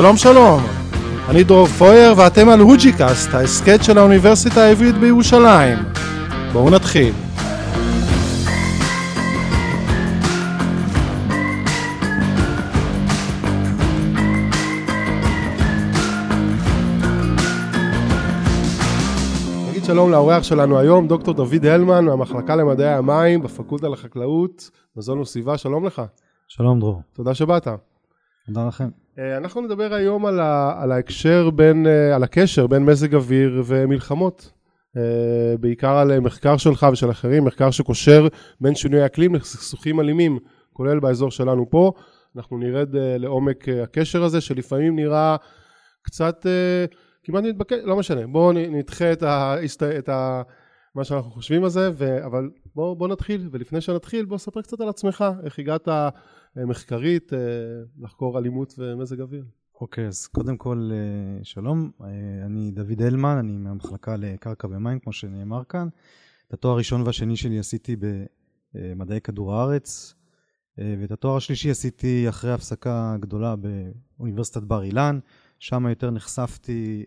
שלום שלום, אני דרור פויר ואתם על הוג'יקאסט, ההסכת של האוניברסיטה העברית בירושלים. בואו נתחיל. נגיד שלום לאורח שלנו היום, דוקטור דוד הלמן מהמחלקה למדעי המים בפקולטה לחקלאות, מזון וסביבה, שלום לך. שלום דרור, תודה שבאת. תודה לכם. אה, אנחנו נדבר היום על, ה, על ההקשר בין, אה, על הקשר בין מזג אוויר ומלחמות. אה, בעיקר על מחקר שלך ושל אחרים, מחקר שקושר בין שינוי האקלים לסכסוכים אלימים, כולל באזור שלנו פה. אנחנו נרד לעומק הקשר הזה, שלפעמים נראה קצת, כמעט מתבקש, לא משנה, בואו נדחה את, ה, את ה, מה שאנחנו חושבים על זה, אבל בואו בוא נתחיל, ולפני שנתחיל בוא ספר קצת על עצמך, איך הגעת מחקרית אה, לחקור אלימות ומזג אוויר. אוקיי, okay, אז קודם כל אה, שלום, אני דוד הלמן, אני מהמחלקה לקרקע ומים, כמו שנאמר כאן. את התואר הראשון והשני שלי עשיתי במדעי כדור הארץ, ואת התואר השלישי עשיתי אחרי הפסקה גדולה באוניברסיטת בר אילן, שם יותר נחשפתי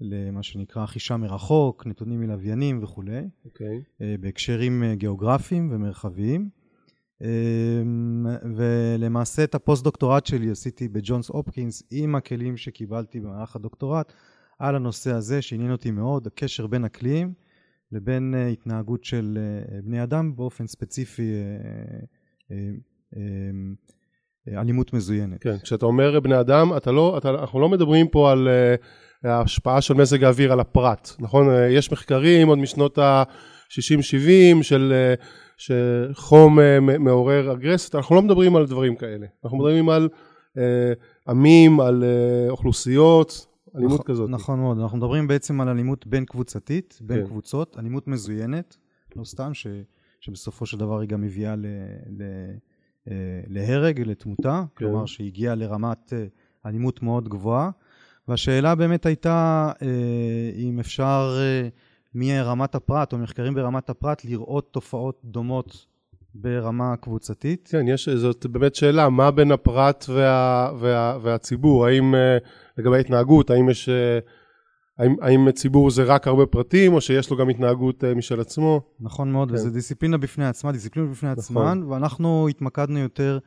למה שנקרא חישה מרחוק, נתונים מלוויינים וכולי, okay. אוקיי. בהקשרים גיאוגרפיים ומרחביים. אמ, ולמעשה את הפוסט-דוקטורט שלי עשיתי בג'ונס הופקינס עם הכלים שקיבלתי במהלך הדוקטורט על הנושא הזה שעניין אותי מאוד, הקשר בין אקלים לבין אה, התנהגות של אה, בני אדם, באופן ספציפי אה, אמ, אלימות מזוינת. כן, כשאתה אומר בני אדם, אתה לא, אתה, אנחנו לא מדברים פה על ההשפעה של מזג האוויר על הפרט, נכון? יש מחקרים עוד משנות ה-60-70 של שחום אה, מעורר אגרסיות, אנחנו לא מדברים על דברים כאלה, אנחנו מדברים על אה, עמים, על אה, אוכלוסיות, אלימות נכון, כזאת. נכון מאוד, אנחנו מדברים בעצם על אלימות בין קבוצתית, בין כן. קבוצות, אלימות מזוינת, לא סתם, ש, שבסופו של דבר היא גם מביאה ל, ל, להרג, לתמותה, כן. כלומר שהגיעה לרמת אלימות מאוד גבוהה, והשאלה באמת הייתה אם אפשר מרמת הפרט או מחקרים ברמת הפרט לראות תופעות דומות ברמה קבוצתית? כן, יש, זאת באמת שאלה, מה בין הפרט וה, וה, והציבור? האם אה, לגבי התנהגות, האם יש... אה, האם, האם ציבור זה רק הרבה פרטים, או שיש לו גם התנהגות אה, משל עצמו? נכון מאוד, כן. וזו דיסציפלינה בפני עצמה, דיסציפלינה בפני נכון. עצמן, ואנחנו התמקדנו יותר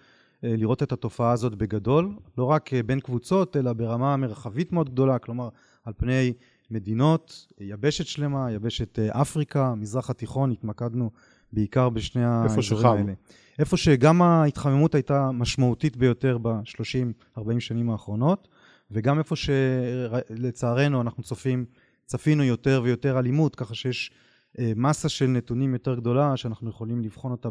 לראות את התופעה הזאת בגדול, לא רק בין קבוצות, אלא ברמה מרחבית מאוד גדולה, כלומר, על פני מדינות, יבשת שלמה, יבשת אה, אפריקה, מזרח התיכון, התמקדנו בעיקר בשני האזורים האלה. איפה שגם ההתחממות הייתה משמעותית ביותר ב-30-40 שנים האחרונות, וגם איפה שלצערנו אנחנו צופים, צפינו יותר ויותר אלימות, ככה שיש אה, מסה של נתונים יותר גדולה, שאנחנו יכולים לבחון אותה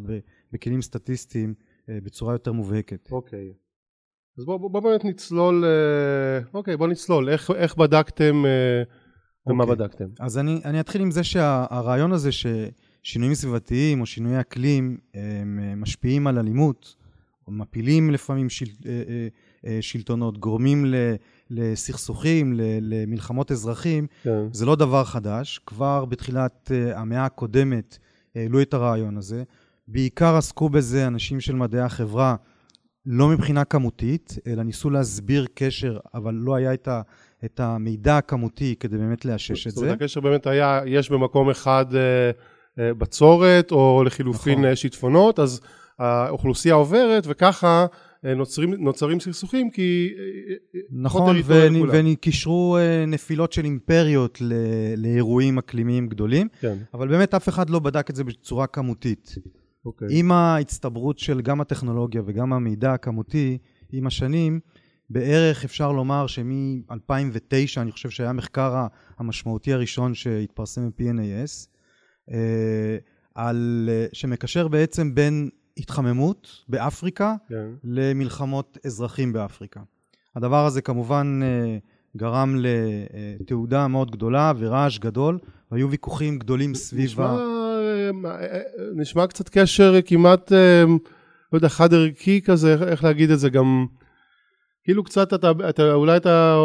בכלים סטטיסטיים אה, בצורה יותר מובהקת. אוקיי. Okay. אז בואו בוא, בוא באמת נצלול, אוקיי, בואו נצלול. איך, איך בדקתם... ומה okay. אוקיי. בדקתם? אז אני, אני אתחיל עם זה שהרעיון הזה ששינויים סביבתיים או שינויי אקלים הם אה, משפיעים על אלימות, או מפילים לפעמים של, אה, אה, שלטונות, גורמים לסכסוכים, למלחמות אזרחים, כן. זה לא דבר חדש. כבר בתחילת המאה הקודמת העלו את הרעיון הזה. בעיקר עסקו בזה אנשים של מדעי החברה, לא מבחינה כמותית, אלא ניסו להסביר קשר, אבל לא היה את ה... את המידע הכמותי כדי באמת לאשש את זה. זאת אומרת, הקשר באמת היה, יש במקום אחד אה, אה, בצורת, או לחילופין נכון. אה, שיטפונות, אז האוכלוסייה עוברת, וככה נוצרים, נוצרים סכסוכים, כי... נכון, וקישרו נפילות של אימפריות ל, לאירועים אקלימיים גדולים, כן. אבל באמת אף אחד לא בדק את זה בצורה כמותית. אוקיי. עם ההצטברות של גם הטכנולוגיה וגם המידע הכמותי, עם השנים, בערך אפשר לומר שמ-2009, אני חושב שהיה המחקר המשמעותי הראשון שהתפרסם ב-PNAS, אה, על, אה, שמקשר בעצם בין התחממות באפריקה כן. למלחמות אזרחים באפריקה. הדבר הזה כמובן אה, גרם לתעודה מאוד גדולה ורעש גדול, והיו ויכוחים גדולים סביב נשמע, ה... נשמע קצת קשר כמעט, לא יודע, חד ערכי כזה, איך להגיד את זה, גם... כאילו קצת אתה, אתה אולי אתה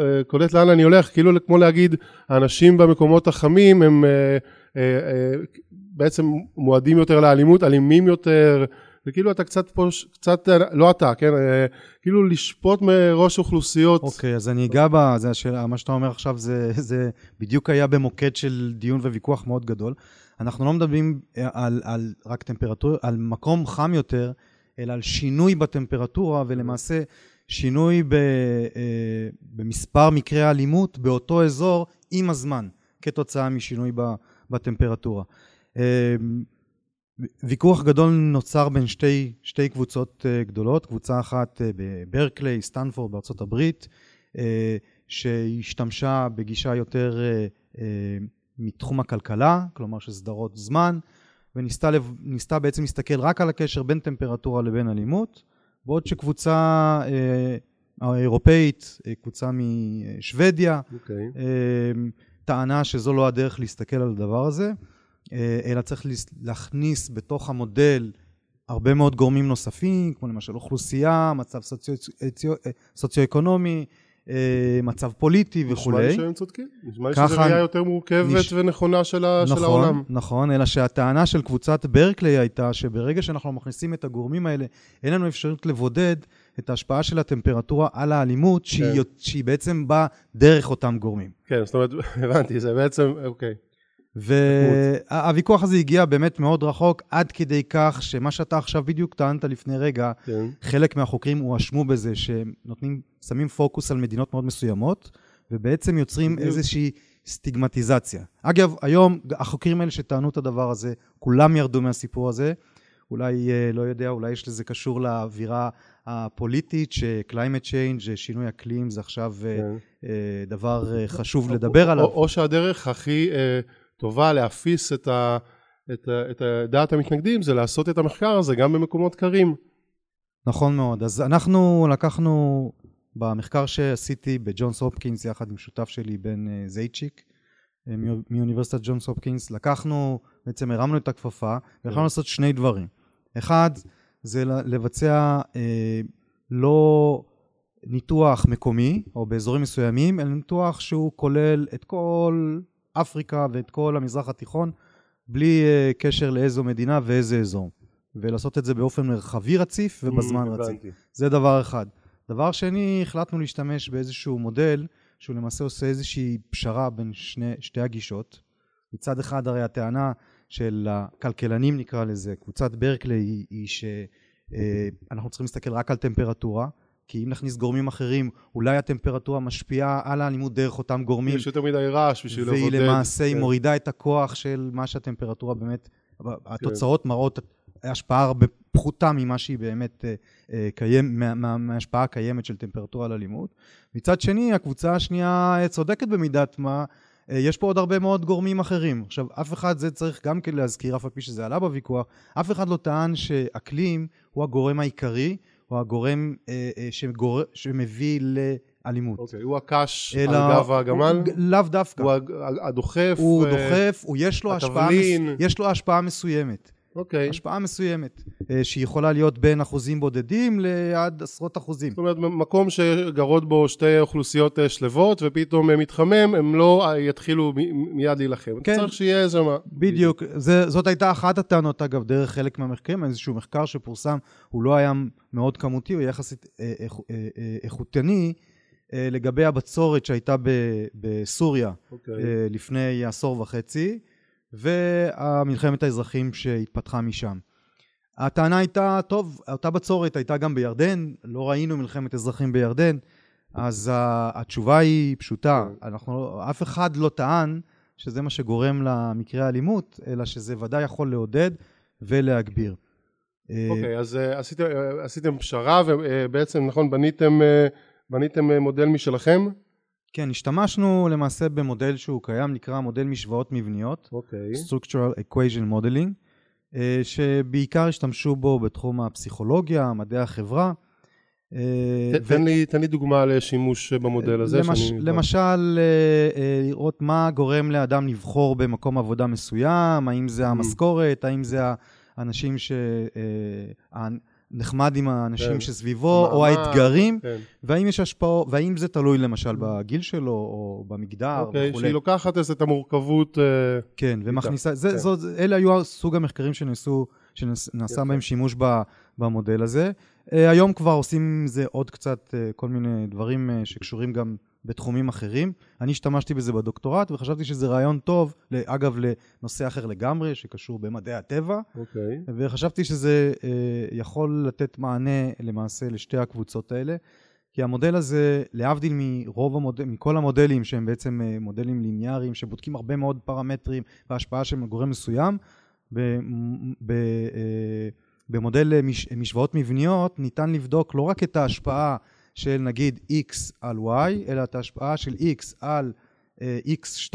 אה, קולט לאן אני הולך, כאילו כמו להגיד האנשים במקומות החמים הם אה, אה, בעצם מועדים יותר לאלימות, אלימים יותר, וכאילו אתה קצת פה, קצת, לא אתה, כן, אה, כאילו לשפוט מראש אוכלוסיות. אוקיי, אז אני אגע בה, זה השאלה, מה שאתה אומר עכשיו זה, זה בדיוק היה במוקד של דיון וויכוח מאוד גדול. אנחנו לא מדברים על, על, על רק טמפרטורה, על מקום חם יותר, אלא על שינוי בטמפרטורה, ולמעשה שינוי ב, אה, במספר מקרי האלימות באותו אזור עם הזמן, כתוצאה משינוי בטמפרטורה. אה, ויכוח גדול נוצר בין שתי, שתי קבוצות אה, גדולות, קבוצה אחת בברקליי, סטנפורד בארצות הברית, שהשתמשה בגישה יותר מתחום הכלכלה, כלומר של סדרות זמן, וניסתה בעצם להסתכל רק על הקשר בין טמפרטורה לבין אלימות, בעוד שקבוצה אה, האירופאית, אה, קבוצה משוודיה, okay. אוקיי. אה, טענה שזו לא הדרך להסתכל על הדבר הזה, אלא צריך להכניס בתוך המודל הרבה מאוד גורמים נוספים, כמו למשל אוכלוסייה, מצב סוציו-אקונומי, סוציו מצב פוליטי וכולי. נשמע לי שהם צודקים, נשמע לי שזו ראייה יותר מורכבת נש... ונכונה של, ה... נכון, של העולם. נכון, אלא שהטענה של קבוצת ברקלי הייתה שברגע שאנחנו מכניסים את הגורמים האלה, אין לנו אפשרות לבודד את ההשפעה של הטמפרטורה על האלימות, כן. שהיא, שהיא בעצם באה דרך אותם גורמים. כן, זאת אומרת, הבנתי, זה בעצם, אוקיי. והוויכוח הזה הגיע באמת מאוד רחוק, עד כדי כך שמה שאתה עכשיו בדיוק טענת לפני רגע, כן. חלק מהחוקרים הואשמו בזה שהם נותנים, שמים פוקוס על מדינות מאוד מסוימות, ובעצם יוצרים בדיוק. איזושהי סטיגמטיזציה. אגב, היום החוקרים האלה שטענו את הדבר הזה, כולם ירדו מהסיפור הזה. אולי, אה, לא יודע, אולי יש לזה קשור לאווירה הפוליטית, ש-climate change, שינוי אקלים, זה עכשיו אה, כן. אה, דבר חשוב לדבר עליו. או, או שהדרך הכי... טובה להפיס את, ה, את, ה, את דעת המתנגדים זה לעשות את המחקר הזה גם במקומות קרים. נכון מאוד. אז אנחנו לקחנו במחקר שעשיתי בג'ונס הופקינס יחד עם שותף שלי בן אה, זייצ'יק אה, מאוניברסיטת ג'ונס הופקינס, לקחנו, בעצם הרמנו את הכפפה ויכולנו לעשות שני דברים. אחד, זה לבצע אה, לא ניתוח מקומי או באזורים מסוימים, אלא ניתוח שהוא כולל את כל אפריקה ואת כל המזרח התיכון, בלי uh, קשר לאיזו מדינה ואיזה אזור. ולעשות את זה באופן מרחבי רציף ובזמן mm, רציף. זה דבר אחד. דבר שני, החלטנו להשתמש באיזשהו מודל, שהוא למעשה עושה איזושהי פשרה בין שני, שתי הגישות. מצד אחד הרי הטענה של הכלכלנים נקרא לזה, קבוצת ברקלי היא, היא שאנחנו אה, צריכים להסתכל רק על טמפרטורה, כי אם נכניס גורמים אחרים, אולי הטמפרטורה משפיעה על האלימות דרך אותם גורמים. יש יותר מדי רעש בשביל לבודד. והיא למעשה, היא כן. מורידה את הכוח של מה שהטמפרטורה באמת, התוצאות כן. מראות השפעה הרבה פחותה ממה שהיא באמת אה, אה, קיים, מההשפעה הקיימת של טמפרטורה על אלימות. מצד שני, הקבוצה השנייה אה, צודקת במידת מה. יש פה עוד הרבה מאוד גורמים אחרים. עכשיו, אף אחד, זה צריך גם כן להזכיר, אף על פי שזה עלה בוויכוח, אף אחד לא טען שאקלים הוא הגורם העיקרי, הוא הגורם אה, אה, שגור... שמביא לאלימות. אוקיי, הוא הקש אלא... על גב הגמל? הוא... לאו דווקא. הוא הדוחף? הוא. דוחף, הוא יש לו, השפעה, מס... יש לו השפעה מסוימת. אוקיי. השפעה מסוימת, אה, שהיא יכולה להיות בין אחוזים בודדים לעד עשרות אחוזים. זאת אומרת, מקום שגרות בו שתי אוכלוסיות אה, שלוות ופתאום מתחמם, הם לא יתחילו מיד להילחם. כן. צריך שיהיה איזה מה. בדיוק. זה, זאת הייתה אחת הטענות, אגב, דרך חלק מהמחקרים, איזשהו מחקר שפורסם, הוא לא היה מאוד כמותי, הוא יחסית אה, איכותני. לגבי הבצורת שהייתה בסוריה okay. אוקיי. לפני עשור וחצי, ומלחמת האזרחים שהתפתחה משם. הטענה הייתה, טוב, אותה בצורת הייתה גם בירדן, לא ראינו מלחמת אזרחים בירדן, אז התשובה היא פשוטה, אנחנו, אף אחד לא טען שזה מה שגורם למקרי האלימות, אלא שזה ודאי יכול לעודד ולהגביר. אוקיי, okay, אז uh, עשיתם, uh, עשיתם פשרה ובעצם, נכון, בניתם, בניתם מודל משלכם? כן, השתמשנו למעשה במודל שהוא קיים, נקרא מודל משוואות מבניות, אוקיי. Okay. Structural Equation Modeling, אה, שבעיקר השתמשו בו בתחום הפסיכולוגיה, מדעי החברה. אה, תן, ו... לי, תן לי דוגמה לשימוש במודל הזה. למש... שאני... למשל, אה, לראות מה גורם לאדם לבחור במקום עבודה מסוים, האם זה mm. המשכורת, האם זה האנשים ש... נחמד עם האנשים כן. שסביבו, מה, או מה, האתגרים, כן. והאם יש השפעות, והאם זה תלוי למשל בגיל שלו, או במגדר אוקיי, וכולי. שהיא לוקחת את המורכבות. כן, ומכניסה, זה, כן. זאת, אלה היו סוג המחקרים שנעשו, שנעשה. בהם שימוש ב- במודל הזה. אה, היום כבר עושים עם זה עוד קצת אה, כל מיני דברים אה, שקשורים גם בתחומים אחרים. אני השתמשתי בזה בדוקטורט וחשבתי שזה רעיון טוב, אגב, לנושא אחר לגמרי, שקשור במדעי הטבע. אוקיי. וחשבתי שזה אה, יכול לתת מענה למעשה לשתי הקבוצות האלה, כי המודל הזה, להבדיל מרוב המודל, מכל המודלים שהם בעצם אה, מודלים ליניאריים, שבודקים הרבה מאוד פרמטרים והשפעה של גורם מסוים, ב, ב, אה, במודל מש, משוואות מבניות ניתן לבדוק לא רק את ההשפעה של נגיד x על y, אלא את ההשפעה של x על אה, x2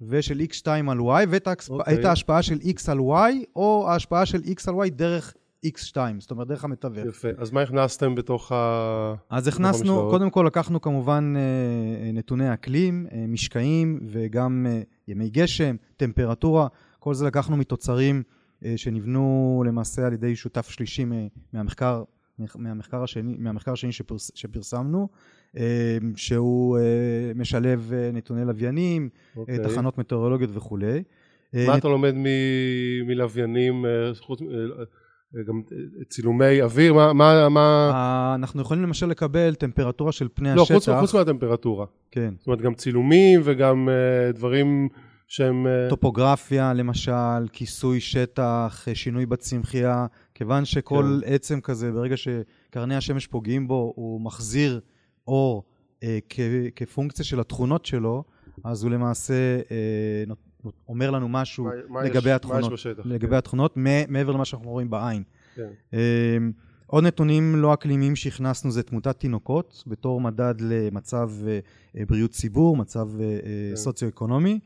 ושל x2 על y ואת ההשפעה, אוקיי. ההשפעה של x על y או ההשפעה של x על y דרך x2, זאת אומרת דרך המתווך. יפה. אז מה הכנסתם בתוך ה... אז הכנסנו, המשוואות? קודם כל לקחנו כמובן אה, נתוני אקלים, אה, משקעים וגם ימי גשם, טמפרטורה, כל זה לקחנו מתוצרים שנבנו למעשה על ידי שותף שלישי מהמחקר, מהמחקר השני, מהמחקר השני שפרס, שפרסמנו, אה, שהוא אה, משלב אה, נתוני לוויינים, אה, אוקיי. תחנות מטאורולוגיות וכולי. מה אתה לומד מ- מלוויינים, חוץ, גם צילומי אוויר, מה, מה, מה... אנחנו יכולים למשל לקבל טמפרטורה של פני לא, השטח. חוץ, חוץ מהטמפרטורה. כן. זאת אומרת, גם צילומים וגם דברים שהם... טופוגרפיה למשל, כיסוי שטח, שינוי בצמחייה, כיוון שכל כן. עצם כזה, ברגע שקרני השמש פוגעים בו, הוא מחזיר אור אה, כ- כפונקציה של התכונות שלו, אז הוא למעשה אה, נות- אומר לנו משהו מה- מה לגבי יש- התכונות. מה יש בשטח? לגבי התכונות, מ- מעבר למה שאנחנו רואים בעין. כן. אה, עוד נתונים לא אקלימיים שהכנסנו זה תמותת תינוקות, בתור מדד למצב אה, אה, בריאות ציבור, מצב אה, אה, כן. סוציו-אקונומי.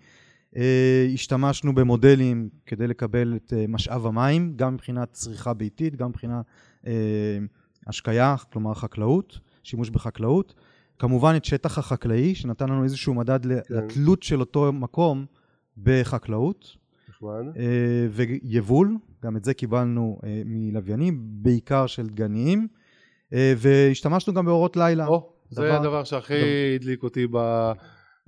אה, השתמשנו במודלים כדי לקבל את אה, משאב המים, גם מבחינת צריכה ביתית, גם מבחינת אה, השקיה, כלומר חקלאות, שימוש בחקלאות. כמובן את שטח החקלאי, שנתן לנו איזשהו מדד כן. לתלות של אותו מקום בחקלאות. נחמד. ויבול, גם את זה קיבלנו מלוויינים, בעיקר של דגניים, והשתמשנו גם באורות לילה. או, זה דבר- הדבר שהכי דבר- הדליק אותי ב...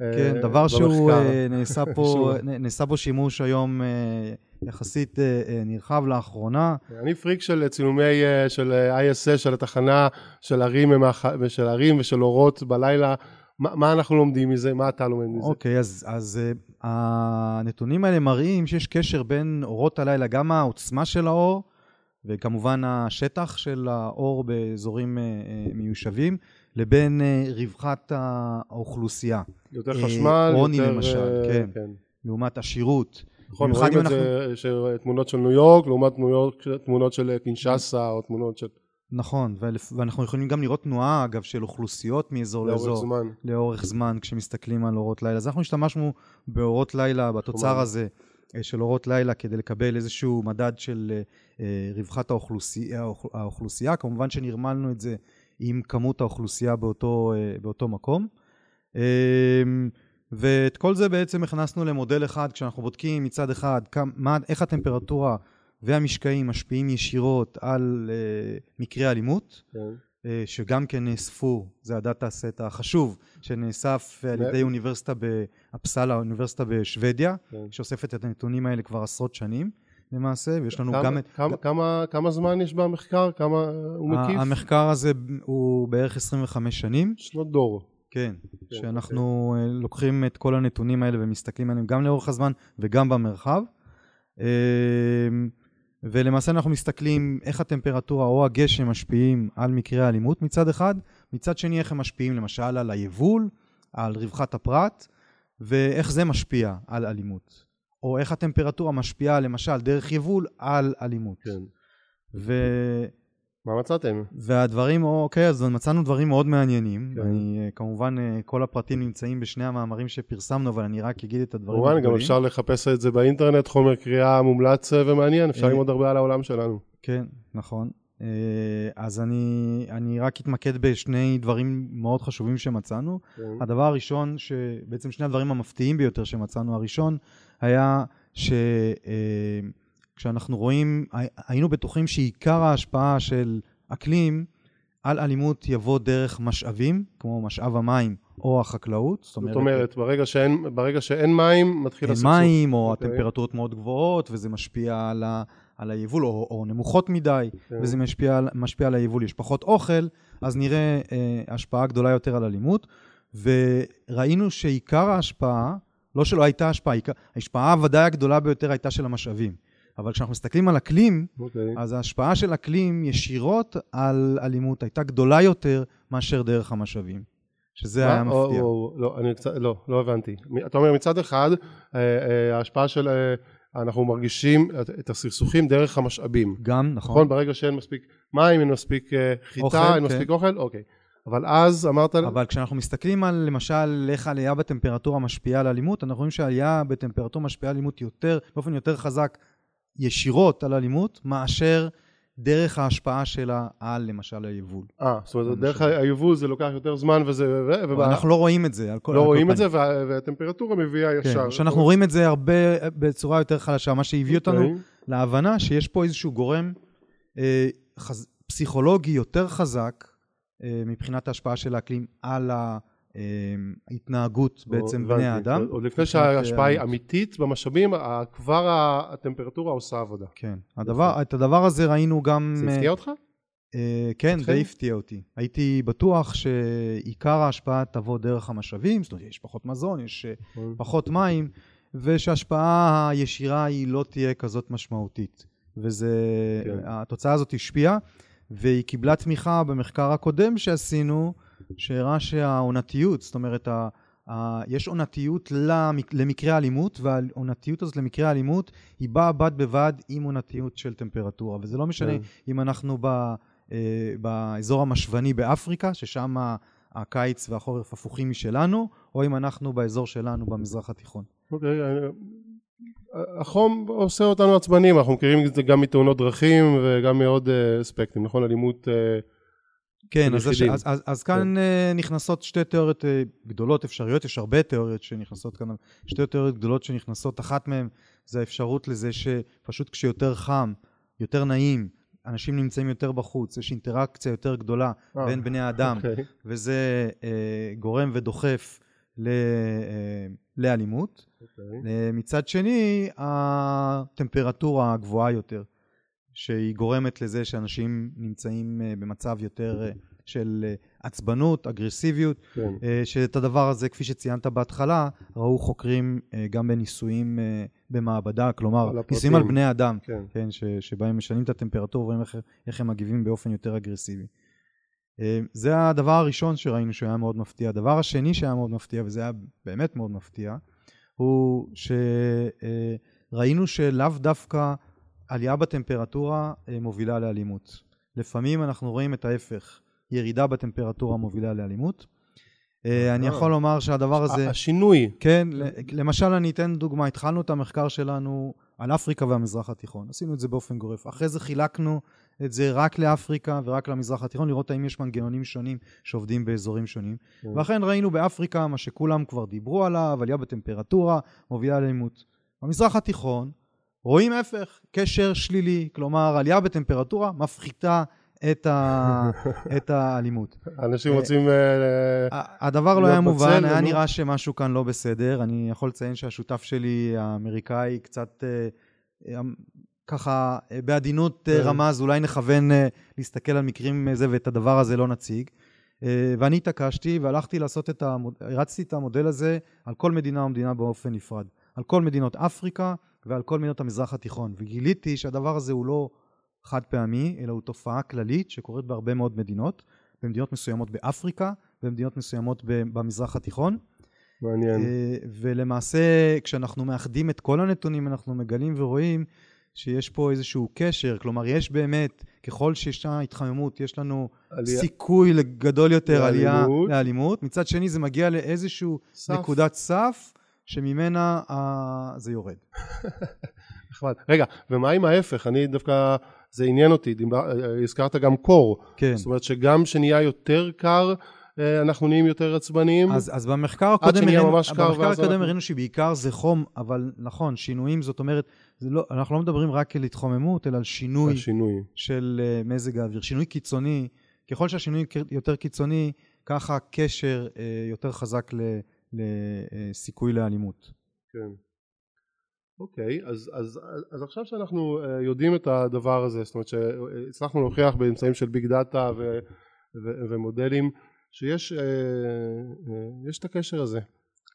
אה, כן, דבר שהוא. אה, נעשה פה, נעשה בו שימוש היום אה, יחסית אה, אה, נרחב לאחרונה. אני פריק של צילומי, אה, של אה, ISS, של התחנה, של ערים, של ערים ושל אורות בלילה. מה, מה אנחנו לומדים מזה? מה אתה לומד מזה? אוקיי, אז, אז אה, הנתונים האלה מראים שיש קשר בין אורות הלילה, גם העוצמה של האור, וכמובן השטח של האור באזורים אה, אה, מיושבים, לבין אה, רווחת האוכלוסייה. יותר אה, חשמל, עוני יותר... למשל, אה, כן. כן. לעומת עשירות. נכון, רואים את זה, ש- תמונות של ניו יורק, לעומת יורק, תמונות של קינשאסה, או תמונות של... נכון, ואנחנו יכולים גם לראות תנועה, אגב, של אוכלוסיות מאזור לאורך לאזור. זמן. לאורך זמן כשמסתכלים על אורות לילה. אז אנחנו השתמשנו באורות לילה, בתוצר כלומר- הזה של אורות לילה, כדי לקבל איזשהו מדד של רווחת האוכלוסייה, האוכ- האוכלוסייה. כמובן שנרמלנו את זה עם כמות האוכלוסייה באותו, אה, באותו מקום. אה, ואת כל זה בעצם הכנסנו למודל אחד, כשאנחנו בודקים מצד אחד כמה, מה, איך הטמפרטורה והמשקעים משפיעים ישירות על אה, מקרי אלימות. כן. שגם כן נאספו, זה הדאטה סט החשוב, שנאסף על ידי אוניברסיטה באפסלה, האוניברסיטה בשוודיה, כן. שאוספת את הנתונים האלה כבר עשרות שנים למעשה, ויש לנו כמה- גם. כמה- כמה- כמה זמן יש במחקר? כמה הוא מקיף? המחקר הזה הוא בערך 25 שנים, שנות דור. כן, כן, שאנחנו אה, לוקחים את כל הנתונים האלה ומסתכלים עליהם גם לאורך הזמן וגם במרחב. אה, ולמעשה אנחנו מסתכלים איך הטמפרטורה או הגשם משפיעים על מקרי האלימות מצד אחד, מצד שני איך הם משפיעים למשל על היבול, על רווחת הפרט, ואיך זה משפיע על אלימות. או איך הטמפרטורה משפיעה למשל דרך יבול על אלימות. כן. ו... מה מצאתם? והדברים, אוקיי, אז מצאנו דברים מאוד מעניינים. כן. אני, אה, כמובן, אה, כל הפרטים נמצאים בשני המאמרים שפרסמנו, אבל אני רק אגיד את הדברים כמובן, גם. אפשר לחפש את זה באינטרנט, חומר קריאה מומלץ אה, ומעניין, אפשר ללמוד הרבה על העולם שלנו. כן, נכון. אז אני, אני רק אתמקד בשני דברים מאוד חשובים שמצאנו. כן. הדבר הראשון, שבעצם שני הדברים המפתיעים ביותר שמצאנו, הראשון היה שכשאנחנו רואים, הי- היינו בטוחים שעיקר ההשפעה של אקלים על אלימות יבוא דרך משאבים, כמו משאב המים או החקלאות. זאת אומרת, ברגע שאין- ברגע שאין מים, מתחיל אין הסכסוך. מים או אוקיי. הטמפרטורות מאוד גבוהות, וזה משפיע על, ה, על היבול, או, או נמוכות מדי, כן. וזה משפיע, משפיע על היבול. יש פחות אוכל, אז נראה אה, השפעה גדולה יותר על אלימות. וראינו שעיקר ההשפעה, לא שלא הייתה השפעה, ההשפעה ודאי הגדולה ביותר הייתה של המשאבים. אבל כשאנחנו מסתכלים על אקלים, אוקיי. אז ההשפעה של אקלים ישירות על אלימות הייתה גדולה יותר מאשר דרך המשאבים. שזה? היה מפתיע. לא, אני קצת, לא, לא הבנתי. אתה אומר מצד אחד, אה, אה, ההשפעה של, אה, אנחנו מרגישים את- הסכסוכים דרך המשאבים. גם, נכון? נכון. ברגע שאין מספיק מים, אין מספיק חיטה, אין כן. מספיק אוכל, אוקיי. אבל אז אמרת, אבל כשאנחנו מסתכלים על, למשל, איך עלייה בטמפרטורה משפיעה על אלימות, אנחנו רואים שעלייה בטמפרטורה משפיעה על אלימות יותר, באופן יותר חזק, ישירות על אלימות, מאשר דרך ההשפעה שלה על, למשל, היבול. אה, זאת אומרת. דרך היבול זה לוקח יותר זמן וזה, אנחנו לא רואים את זה. על כל, לא על רואים את. זה, וה- והטמפרטורה מביאה ישר. כן, שאנחנו רואים את זה הרבה בצורה יותר חלשה, מה שהביא אותנו אוקיי. להבנה שיש פה איזשהו גורם אה, חז... פסיכולוגי יותר חזק מבחינת ההשפעה של האקלים על ההתנהגות בעצם. בני האדם. עוד לפני שההשפעה היא אה, אמיתית במשאבים, כבר הטמפרטורה עושה עבודה. כן, הדבר, את הדבר הזה ראינו גם... זה אה, הפתיע אותך? אה, כן? די הפתיע אותי. הייתי בטוח שעיקר ההשפעה תבוא דרך המשאבים, זאת אומרת, יש פחות מזון, יש אה, פחות מים, ושההשפעה הישירה היא לא תהיה כזאת משמעותית. וזה, כן. התוצאה הזאת השפיעה, והיא קיבלה תמיכה במחקר הקודם שעשינו, שהראה שהעונתיות, זאת אומרת, ה, ה, יש עונתיות למק, למקרה אלימות, והעונתיות הזאת למקרה אלימות היא באה בד בבד עם עונתיות של טמפרטורה, וזה לא משנה כן. אם אנחנו ב, אה, באזור המשוני באפריקה, ששם הקיץ והחורף הפוכים משלנו, או אם אנחנו באזור שלנו במזרח התיכון. אוקיי, אה, החום עושה אותנו עצבנים, אנחנו מכירים את זה גם מתאונות דרכים וגם מעוד אה, אספקטים, נכון? אלימות... אה, כן, אז, יחידים. אז, אז, אז כאן אה, נכנסות שתי תיאוריות גדולות אפשריות, יש הרבה תיאוריות שנכנסות כאן, שתי תיאוריות גדולות שנכנסות, אחת מהן זה האפשרות לזה שפשוט כשיותר חם, יותר נעים, אנשים נמצאים יותר בחוץ, יש אינטראקציה יותר גדולה אה, בין בני האדם, אוקיי. וזה אה, גורם ודוחף ל, אה, לאלימות. אוקיי. אה, מצד שני, הטמפרטורה הגבוהה יותר, שהיא גורמת לזה שאנשים נמצאים אה, במצב יותר אה, של אה, עצבנות, אגרסיביות, כן. אה, שאת הדבר הזה, כפי שציינת בהתחלה, ראו חוקרים גם בניסויים במעבדה, כלומר. ניסויים על בני אדם, כן. כן, ש, שבהם משנים את הטמפרטורה ורואים איך, איך הם מגיבים באופן יותר אגרסיבי. אה, זה הדבר הראשון שראינו שהיה מאוד מפתיע. הדבר השני שהיה מאוד מפתיע, וזה היה באמת מאוד מפתיע, הוא שראינו שלאו דווקא עלייה בטמפרטורה אה, מובילה לאלימות. לפעמים אנחנו רואים את ההפך, ירידה בטמפרטורה מובילה לאלימות. אה, אני אה. יכול לומר שהדבר הזה... השינוי, כן, למשל אני אתן דוגמה, התחלנו את המחקר שלנו על אפריקה והמזרח התיכון, עשינו את זה באופן גורף, אחרי זה חילקנו את זה רק לאפריקה ורק למזרח התיכון, לראות האם יש מנגנונים שונים שעובדים באזורים שונים, כן. ואכן ראינו באפריקה מה שכולם כבר דיברו עליו, עלייה בטמפרטורה, מובילה לאלימות. במזרח התיכון רואים ההפך, קשר שלילי, כלומר עלייה בטמפרטורה מפחיתה את, ה... את האלימות. אנשים אה, רוצים... אה, הדבר לא היה מובן, היה. נראה שמשהו כאן לא בסדר. אני יכול לציין שהשותף שלי, האמריקאי, קצת אה, אה, ככה בעדינות. רמז, אולי נכוון להסתכל על מקרים זה ואת הדבר הזה לא נציג. ואני התעקשתי והלכתי לעשות את המוד... הרצתי את המודל הזה על כל מדינה ומדינה באופן נפרד. על כל מדינות אפריקה ועל כל מדינות המזרח התיכון. וגיליתי שהדבר הזה הוא לא חד פעמי, אלא הוא תופעה כללית שקורית בהרבה מאוד מדינות, במדינות מסוימות באפריקה, במדינות מסוימות במזרח התיכון. מעניין. אה, ולמעשה, כשאנחנו מאחדים את כל הנתונים, אנחנו מגלים ורואים שיש פה איזשהו קשר, כלומר, יש באמת, ככל שישנה התחממות, יש לנו עלייה- סיכוי גדול יותר עלייה לאלימות. לאלימות. מצד שני, זה מגיע לאיזשהו סף. נקודת סף, שממנה אה, זה יורד. נחמד. רגע, ומה עם ההפך? אני דווקא, זה עניין אותי, דיבר- הזכרת גם קור. כן. זאת אומרת שגם כשנהיה יותר קר, אה, אנחנו נהיים יותר עצבניים. אז, אז במחקר הקודם הראינו, במחקר הקודם הראינו שבעיקר זה חום, אבל נכון, שינויים, זאת אומרת, לא, אנחנו לא מדברים רק על התחוממות, אלא על שינוי השינוי. של אה, מזג האוויר, שינוי קיצוני. ככל שהשינוי יותר קיצוני, ככה הקשר אה, יותר חזק לסיכוי לאלימות. כן. אוקיי, אז, אז, אז עכשיו שאנחנו uh, יודעים את הדבר הזה, זאת אומרת שהצלחנו להוכיח באמצעים של ביג דאטה ו, ו, ומודלים שיש uh, יש את הקשר הזה.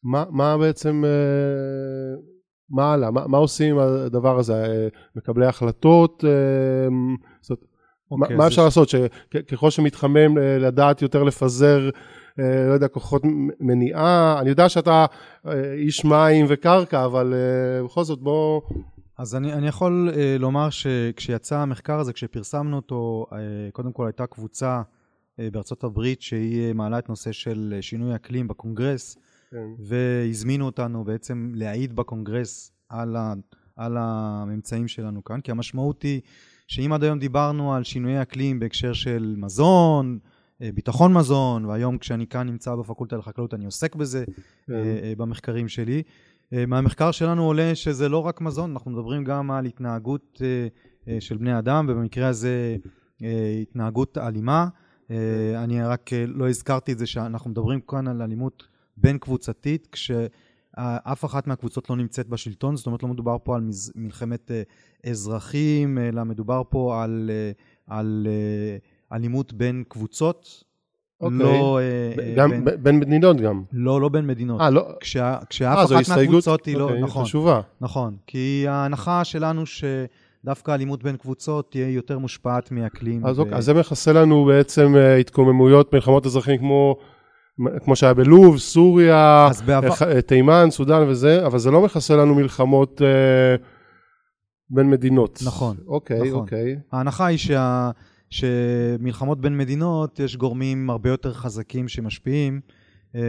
מה, מה בעצם, uh, מה הלאה? מה, מה עושים עם הדבר הזה? מקבלי החלטות? Uh, זאת אומרת, okay, מה, מה אפשר ש... לעשות? שככל שמתחמם לדעת יותר לפזר אה, לא יודע, כוחות מניעה, אני יודע שאתה אה, איש מים וקרקע, אבל אה, בכל זאת בוא... אז אני, אני יכול לומר שכשיצא המחקר הזה, כשפרסמנו אותו, קודם כל הייתה קבוצה בארצות הברית שהיא מעלה את נושא של שינוי אקלים בקונגרס, כן. והזמינו אותנו בעצם להעיד בקונגרס על, ה, על הממצאים שלנו כאן, כי המשמעות היא שאם עד היום דיברנו על שינויי אקלים בהקשר של מזון, אה, ביטחון מזון, והיום כשאני כאן נמצא בפקולטה לחקלאות אני עוסק בזה כן. אה, אה, במחקרים שלי. מהמחקר שלנו עולה שזה לא רק מזון, אנחנו מדברים גם על התנהגות של בני אדם, ובמקרה הזה התנהגות אלימה. אני רק לא הזכרתי את זה שאנחנו מדברים כאן על אלימות בין קבוצתית, כשאף אחת מהקבוצות לא נמצאת בשלטון, זאת אומרת לא מדובר פה על מלחמת אזרחים, אלא מדובר פה על, על אלימות בין קבוצות. אוקיי. לא... אה, גם בין, בין מדינות גם. לא, לא בין מדינות. אה, לא. כשה, כשאף אחת מהקבוצות היא לא... אוקיי, נכון. חשובה. נכון. כי ההנחה שלנו שדווקא אלימות בין קבוצות תהיה יותר מושפעת מאקלים. אז, ו... אוקיי, אז זה מכסה לנו בעצם uh, התקוממויות, מלחמות אזרחים כמו... כמו שהיה בלוב, סוריה, בעבר... אה, תימן, סודאן וזה, אבל זה לא מכסה לנו מלחמות אה, בין מדינות. נכון. אוקיי, נכון. אוקיי. ההנחה היא שה... שמלחמות בין מדינות, יש גורמים הרבה יותר חזקים שמשפיעים. אה,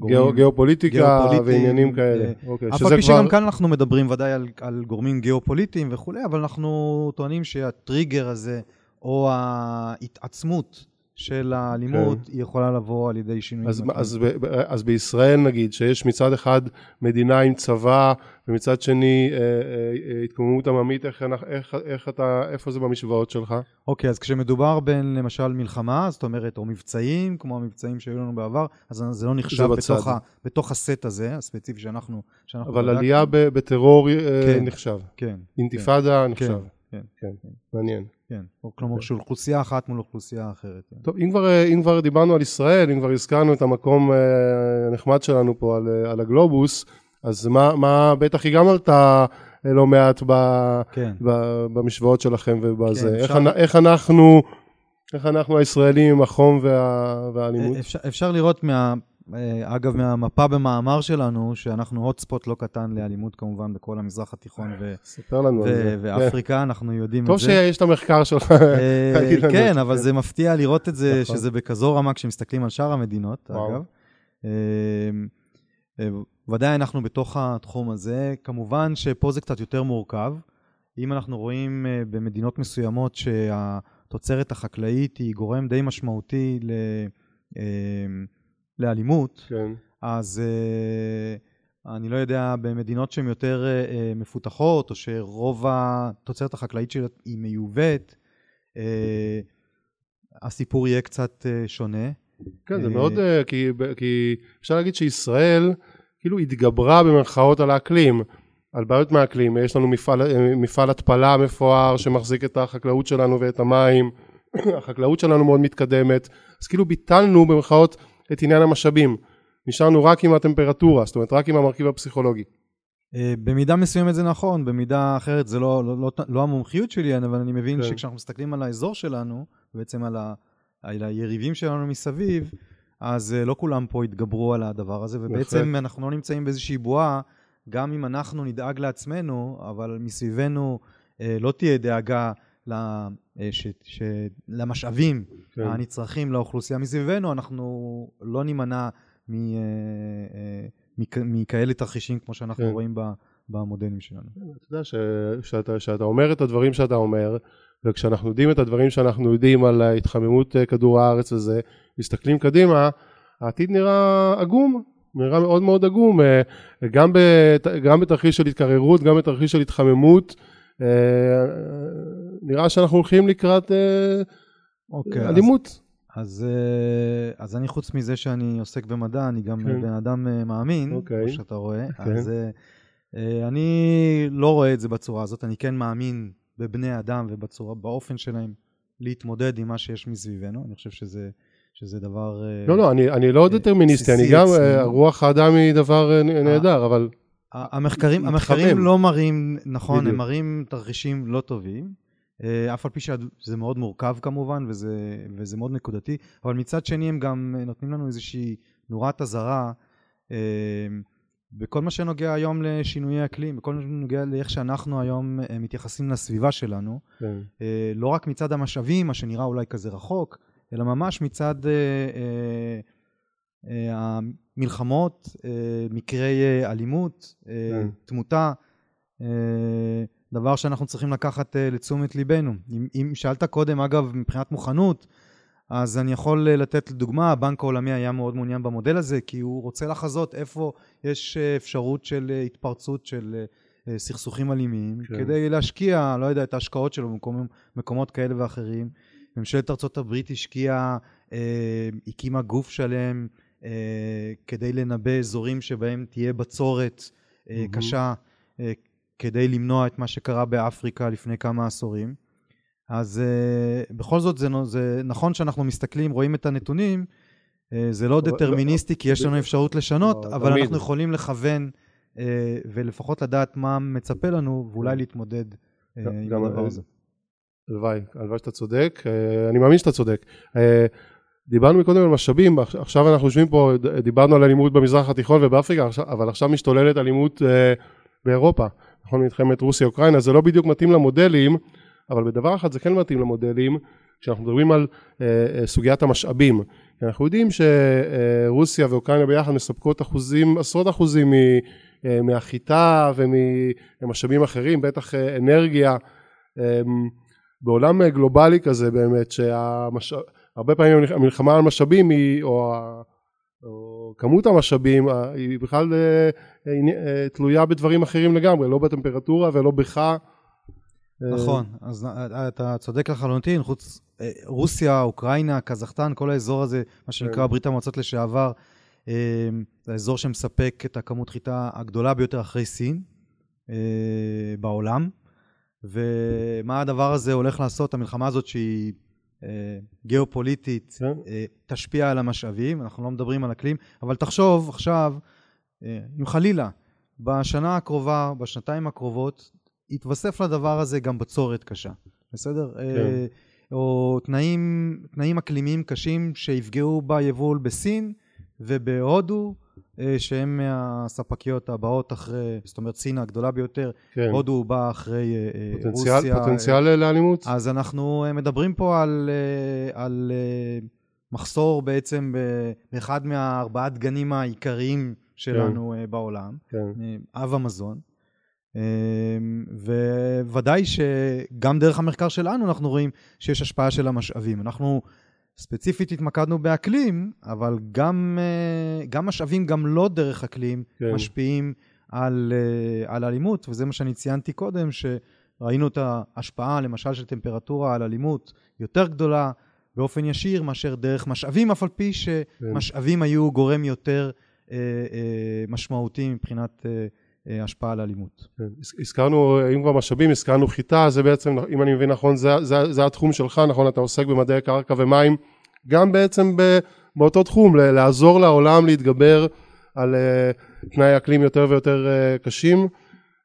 גאו, גיאופוליטיקה ועניינים כאלה. אה, אוקיי, אף על פי. שגם כאן אנחנו מדברים ודאי על, על גורמים גיאופוליטיים וכולי, אבל אנחנו טוענים שהטריגר הזה, או ההתעצמות של האלימות, כן. היא יכולה לבוא על ידי שינויים. אז, אז, אז בישראל נגיד, שיש מצד אחד מדינה עם צבא, ומצד שני אה, אה, אה, התקוממות עממית, איך, איך, איך אתה, איפה זה במשוואות שלך? אוקיי, אז כשמדובר בין למשל מלחמה, זאת אומרת, או מבצעים, כמו המבצעים שהיו לנו בעבר, אז זה לא נחשב זה בתוך, ה, בתוך הסט הזה, הספציפי שאנחנו... שאנחנו אבל עלייה בטרור אה, כן, נחשב. כן. אינתיפאדה כן, נחשב. כן, כן, כן, מעניין. כן, או כלומר של אוכלוסייה אחת מול אוכלוסייה אחרת. כן. טוב, אם כבר, אם כבר דיברנו על ישראל, אם כבר הזכרנו את המקום אה, הנחמד שלנו פה על, אה, על הגלובוס, אז מה, מה בטח היא גם עלתה אה, לא מעט ב, כן. ב, במשוואות שלכם ובזה. כן, איך, אפשר... איך אנחנו... איך אנחנו הישראלים עם החום וה, והאלימות? אפשר, אפשר לראות מה, אה, אגב, מהמפה במאמר שלנו, שאנחנו הוטספוט לא קטן לאלימות כמובן בכל המזרח התיכון ו- ספר לנו על זה. ואפריקה, כן. אנחנו יודעים את זה. טוב שיש את המחקר שלך. אה, כן, אבל זה מפתיע לראות את זה, נכון. שזה בכזו רמה כשמסתכלים על שאר המדינות, אגב. אה, ודאי אנחנו בתוך התחום הזה. כמובן שפה זה קצת יותר מורכב. אם אנחנו רואים במדינות מסוימות שהתוצרת החקלאית היא גורם די משמעותי ל... לאלימות, כן. אז uh, אני לא יודע, במדינות שהן יותר uh, מפותחות, או שרוב התוצרת החקלאית שלה היא מיובאת, uh, הסיפור יהיה קצת uh, שונה. כן, זה מאוד, uh, כי, כי אפשר להגיד שישראל כאילו התגברה במרכאות על האקלים. על בעיות מהאקלים, יש לנו מפעל, מפעל התפלה מפואר שמחזיק את החקלאות שלנו ואת המים, החקלאות שלנו מאוד מתקדמת, אז כאילו ביטלנו במרכאות את עניין המשאבים. נשארנו רק עם הטמפרטורה, זאת אומרת רק עם המרכיב הפסיכולוגי. אה, במידה מסוימת זה נכון, במידה אחרת זה לא, לא, לא, לא המומחיות שלי, אבל אני מבין כן. שכשאנחנו מסתכלים על האזור שלנו, בעצם על, ה, על היריבים שלנו מסביב, אז אה, לא כולם פה התגברו על הדבר הזה, ובעצם נכון. אנחנו לא נמצאים באיזושהי בועה, גם אם אנחנו נדאג לעצמנו, אבל מסביבנו אה, לא תהיה דאגה ש, ש, למשאבים כן. הנצרכים לאוכלוסייה מסביבנו, אנחנו לא נימנע מ, אה, אה, מכ, מכאלה תרחישים כמו שאנחנו כן. רואים במודלים שלנו. אתה יודע ש, שאתה, שאתה אומר את הדברים שאתה אומר, וכשאנחנו יודעים את הדברים שאנחנו יודעים על התחממות כדור הארץ וזה, מסתכלים קדימה, העתיד נראה עגום, נראה מאוד מאוד עגום, גם, בת, גם בתרחיש של התקררות, גם בתרחיש של התחממות. נראה שאנחנו הולכים לקראת אה, אוקיי, אלימות. אז, אז, אה, אז אני חוץ מזה שאני עוסק במדע, אני גם כן. בן אדם אה, מאמין, אוקיי. כמו שאתה רואה. כן. אז אה, אני לא רואה את זה בצורה הזאת, אני כן מאמין בבני אדם ובצורה, באופן שלהם להתמודד עם מה שיש מסביבנו, אני חושב שזה, שזה דבר... אה, לא, לא, אני, אני לא אה, דטרמיניסטי, אני גם. אה, רוח האדם היא דבר אה, נהדר, אבל המחקרים. המחקרים לא מראים, נכון, בדיוק. הם מראים תרחישים לא טובים, אה, אף על פי שזה מאוד מורכב כמובן, וזה, וזה מאוד נקודתי, אבל מצד שני הם גם נותנים לנו איזושהי נורת אזהרה אה, בכל מה שנוגע היום לשינויי אקלים, בכל מה שנוגע לאיך שאנחנו היום אה, מתייחסים לסביבה שלנו, כן, אה, לא רק מצד המשאבים, מה שנראה אולי כזה רחוק, אלא ממש מצד אה, אה, אה, המלחמות, אה, מקרי אה, אלימות, אה, כן. תמותה, אה, דבר שאנחנו צריכים לקחת אה, לתשומת ליבנו. אם, אם שאלת קודם, אגב, מבחינת מוכנות, אז אני יכול אה, לתת דוגמה, הבנק העולמי היה מאוד מעוניין במודל הזה, כי הוא רוצה לחזות איפה יש אה, אפשרות של אה, התפרצות של אה, אה, סכסוכים אלימים, כן. כדי להשקיע, לא יודע, את ההשקעות שלו במקומות, מקומות כאלה ואחרים. ממשלת ארצות הברית השקיעה, אה, הקימה גוף שלם אה, כדי לנבא אזורים שבהם תהיה בצורת אה. קשה, אה, כדי למנוע את מה שקרה באפריקה לפני כמה עשורים. אז בכל זאת זה, זה נכון שאנחנו מסתכלים, רואים את הנתונים, זה לא אבל- דטרמיניסטי כי יש לנו אפשרות לשנות, לא, אבל. אנחנו יכולים לכוון ולפחות לדעת מה מצפה לנו ואולי להתמודד uh, גם- עם הדבר הזה. הלוואי, הלוואי שאתה צודק, אה, אני מאמין שאתה צודק. אה, דיברנו מקודם על משאבים, עכ- עכשיו אנחנו יושבים פה, דיברנו על אלימות במזרח התיכון ובאפריקה, אבל עכשיו משתוללת אלימות אה, באירופה. נכון, מלחמת רוסיה-אוקראינה, זה לא בדיוק מתאים למודלים, אבל בדבר אחד זה כן מתאים למודלים, כשאנחנו מדברים על אה, אה, סוגיית המשאבים. אנחנו יודעים שרוסיה ואוקראינה ביחד מספקות אחוזים, עשרות אחוזים אה, מהחיטה וממשאבים אחרים, בטח אה, אנרגיה. אה, בעולם אה, גלובלי כזה באמת, שהרבה פעמים המלחמה על משאבים היא, או, או כמות המשאבים היא בכלל אה, אה, תלויה בדברים אחרים לגמרי, לא בטמפרטורה ולא בך. אה, נכון, אז אתה צודק לחלוטין, חוץ רוסיה, אוקראינה, קזחסטן, כל האזור הזה, מה שנקרא כן. ברית המועצות לשעבר, זה האזור שמספק את הכמות חיטה הגדולה ביותר אחרי סין בעולם. ומה הדבר הזה הולך לעשות, המלחמה הזאת שהיא גיאופוליטית, כן. אה, תשפיע על המשאבים, אנחנו לא מדברים על אקלים, אבל תחשוב עכשיו, אה, אם חלילה, בשנה הקרובה, בשנתיים הקרובות, יתווסף לדבר הזה גם בצורת קשה, בסדר? אה, או תנאים, תנאים אקלימיים קשים שיפגעו ביבול בסין ובהודו, אה, שהם מהספקיות הבאות אחרי, זאת אומרת סין הגדולה ביותר, כן. הודו באה אחרי אה, אה, פוטנציאל, רוסיה. פוטנציאל לאלימות? אז אנחנו מדברים פה על, על מחסור בעצם באחד מהארבעה דגנים העיקריים שלנו אה, בעולם, כן. אב המזון. וודאי שגם דרך המחקר שלנו אנחנו רואים שיש השפעה של המשאבים. אנחנו ספציפית התמקדנו באקלים, אבל גם, אה, גם משאבים, גם לא דרך אקלים, כן. משפיעים על, אה, על אלימות, וזה מה שאני ציינתי קודם, שראינו את ההשפעה, למשל, של טמפרטורה על אלימות יותר גדולה באופן ישיר מאשר דרך משאבים, אף על פי שמשאבים היו גורם יותר אה, אה, משמעותי מבחינת אה, השפעה על אלימות. כן. הז- הזכרנו, אם כבר משאבים, הזכרנו חיטה, זה בעצם, אם אני מבין נכון, זה, זה, זה התחום שלך, נכון? אתה עוסק במדעי קרקע ומים, גם בעצם ב, באותו תחום, ל- לעזור לעולם להתגבר על uh, תנאי אקלים יותר ויותר uh, קשים.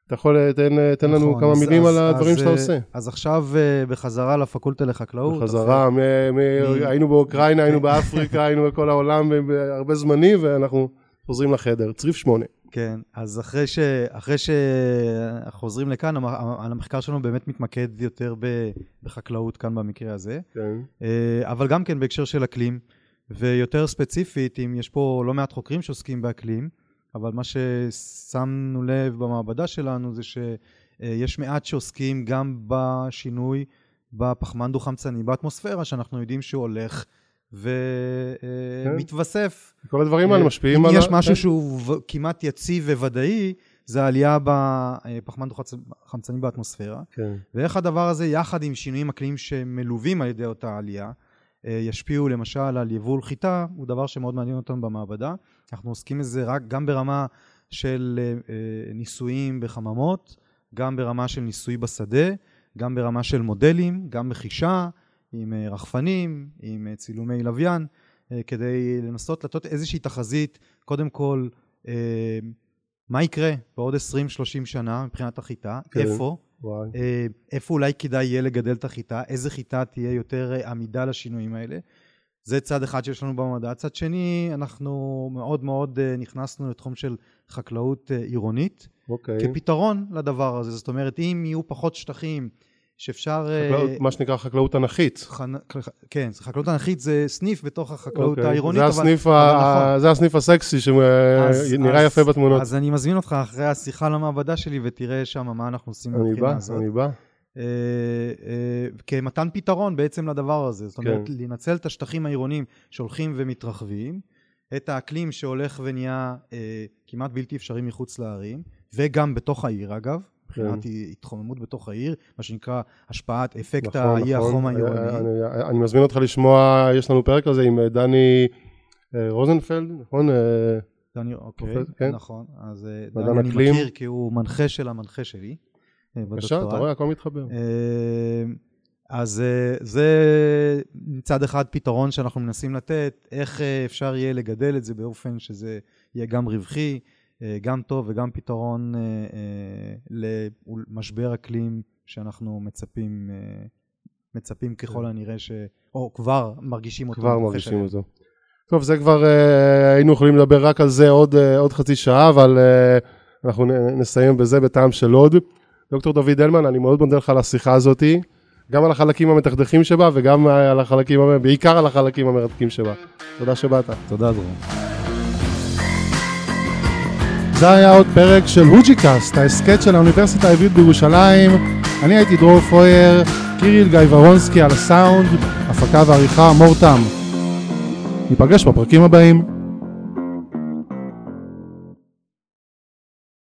אתה יכול, אה, תן, אה, תן לנו נכון, כמה אז- מילים אז- על הדברים אז, שאתה אה, עושה. אז עכשיו אה, בחזרה לפקולטה לחקלאות. בחזרה, מ- מ- מ- היינו באוקראינה, היינו. באפריקה, היינו בכל העולם הרבה זמני, ואנחנו חוזרים לחדר. צריף שמונה. כן, אז אחרי, ש... אחרי שאנחנו חוזרים לכאן, המ- המחקר שלנו באמת מתמקד יותר. בחקלאות כאן במקרה הזה, כן, אה, אבל גם כן בהקשר של אקלים, ויותר ספציפית, אם יש פה לא מעט חוקרים שעוסקים באקלים, אבל מה ששמנו לב במעבדה שלנו זה שיש מעט שעוסקים גם בשינוי בפחמן דו-חמצני באטמוספירה, שאנחנו יודעים שהוא הולך ומתווסף. כל הדברים האלה משפיעים אם על... יש ה- משהו כן. שהוא כמעט יציב וודאי, זה העלייה בפחמן דו-חמצני באטמוספירה. כן, ואיך הדבר הזה, יחד עם שינויים אקליים שמלווים על ידי אותה עלייה, אה, ישפיעו למשל על יבול חיטה, הוא דבר שמאוד מעניין אותנו במעבדה. אנחנו עוסקים בזה רק גם ברמה של ניסויים בחממות, גם ברמה של ניסוי בשדה, גם ברמה של מודלים, גם בחישה, עם רחפנים, עם צילומי לוויין, כדי לנסות לתת איזושהי תחזית, קודם כל, מה יקרה בעוד 20-30 שנה מבחינת החיטה, כן. איפה, וואי. איפה אולי כדאי יהיה לגדל את החיטה, איזה חיטה תהיה יותר עמידה לשינויים האלה. זה צד אחד שיש לנו במדע. צד שני, אנחנו מאוד מאוד נכנסנו לתחום של חקלאות עירונית, אוקיי. כפתרון לדבר הזה. זאת אומרת, אם יהיו פחות שטחים שאפשר... חקלאות, מה שנקרא חקלאות אנכית. ח... כן, חקלאות אנכית זה סניף בתוך החקלאות אוקיי. העירונית. זה, אבל, הסניף אבל ה... נכון. זה הסניף הסקסי שנראה יפה בתמונות. אז אני מזמין אותך אחרי השיחה למעבדה שלי ותראה שם מה אנחנו עושים מבחינה הזאת. אני בא, אני בא. אה, אה, כמתן פתרון בעצם לדבר הזה. זאת אומרת, כן. לנצל את השטחים העירוניים שהולכים ומתרחבים, את האקלים שהולך ונהיה אה, כמעט בלתי אפשרי מחוץ לערים, וגם בתוך העיר אגב. מבחינת כן. התחוממות בתוך העיר, מה שנקרא השפעת אפקט נכון, האי נכון. החום העירוני. אני, אני מזמין אותך לשמוע, יש לנו פרק כזה עם דני רוזנפלד, נכון? דני, אוקיי, כן? נכון. אז דני אני מכיר כי הוא מנחה של המנחה שלי. בבקשה, אתה רואה, הכל מתחבר. אה, אז אה, זה מצד אחד פתרון שאנחנו מנסים לתת, איך אה, אפשר יהיה לגדל את זה באופן שזה יהיה גם רווחי, גם טוב וגם פתרון למשבר אקלים שאנחנו מצפים, מצפים ככל הנראה ש... או כבר מרגישים אותו. כבר מרגישים אותו. טוב, זה כבר היינו יכולים לדבר רק על זה עוד, עוד חצי שעה, אבל אנחנו נסיים בזה בטעם של עוד. דוקטור דוד הלמן, אני מאוד מודה לך על השיחה הזאתי, גם על החלקים המתכדכים שבה וגם על החלקים, בעיקר על החלקים המרתקים שבה. תודה שבאת. תודה דרום. זה היה עוד פרק של הוג'יקאסט, ההסכת של האוניברסיטה העברית בירושלים. אני הייתי דרור פרויר, קיריל גיא ורונסקי על הסאונד, הפקה ועריכה מורתם. ניפגש בפרקים הבאים.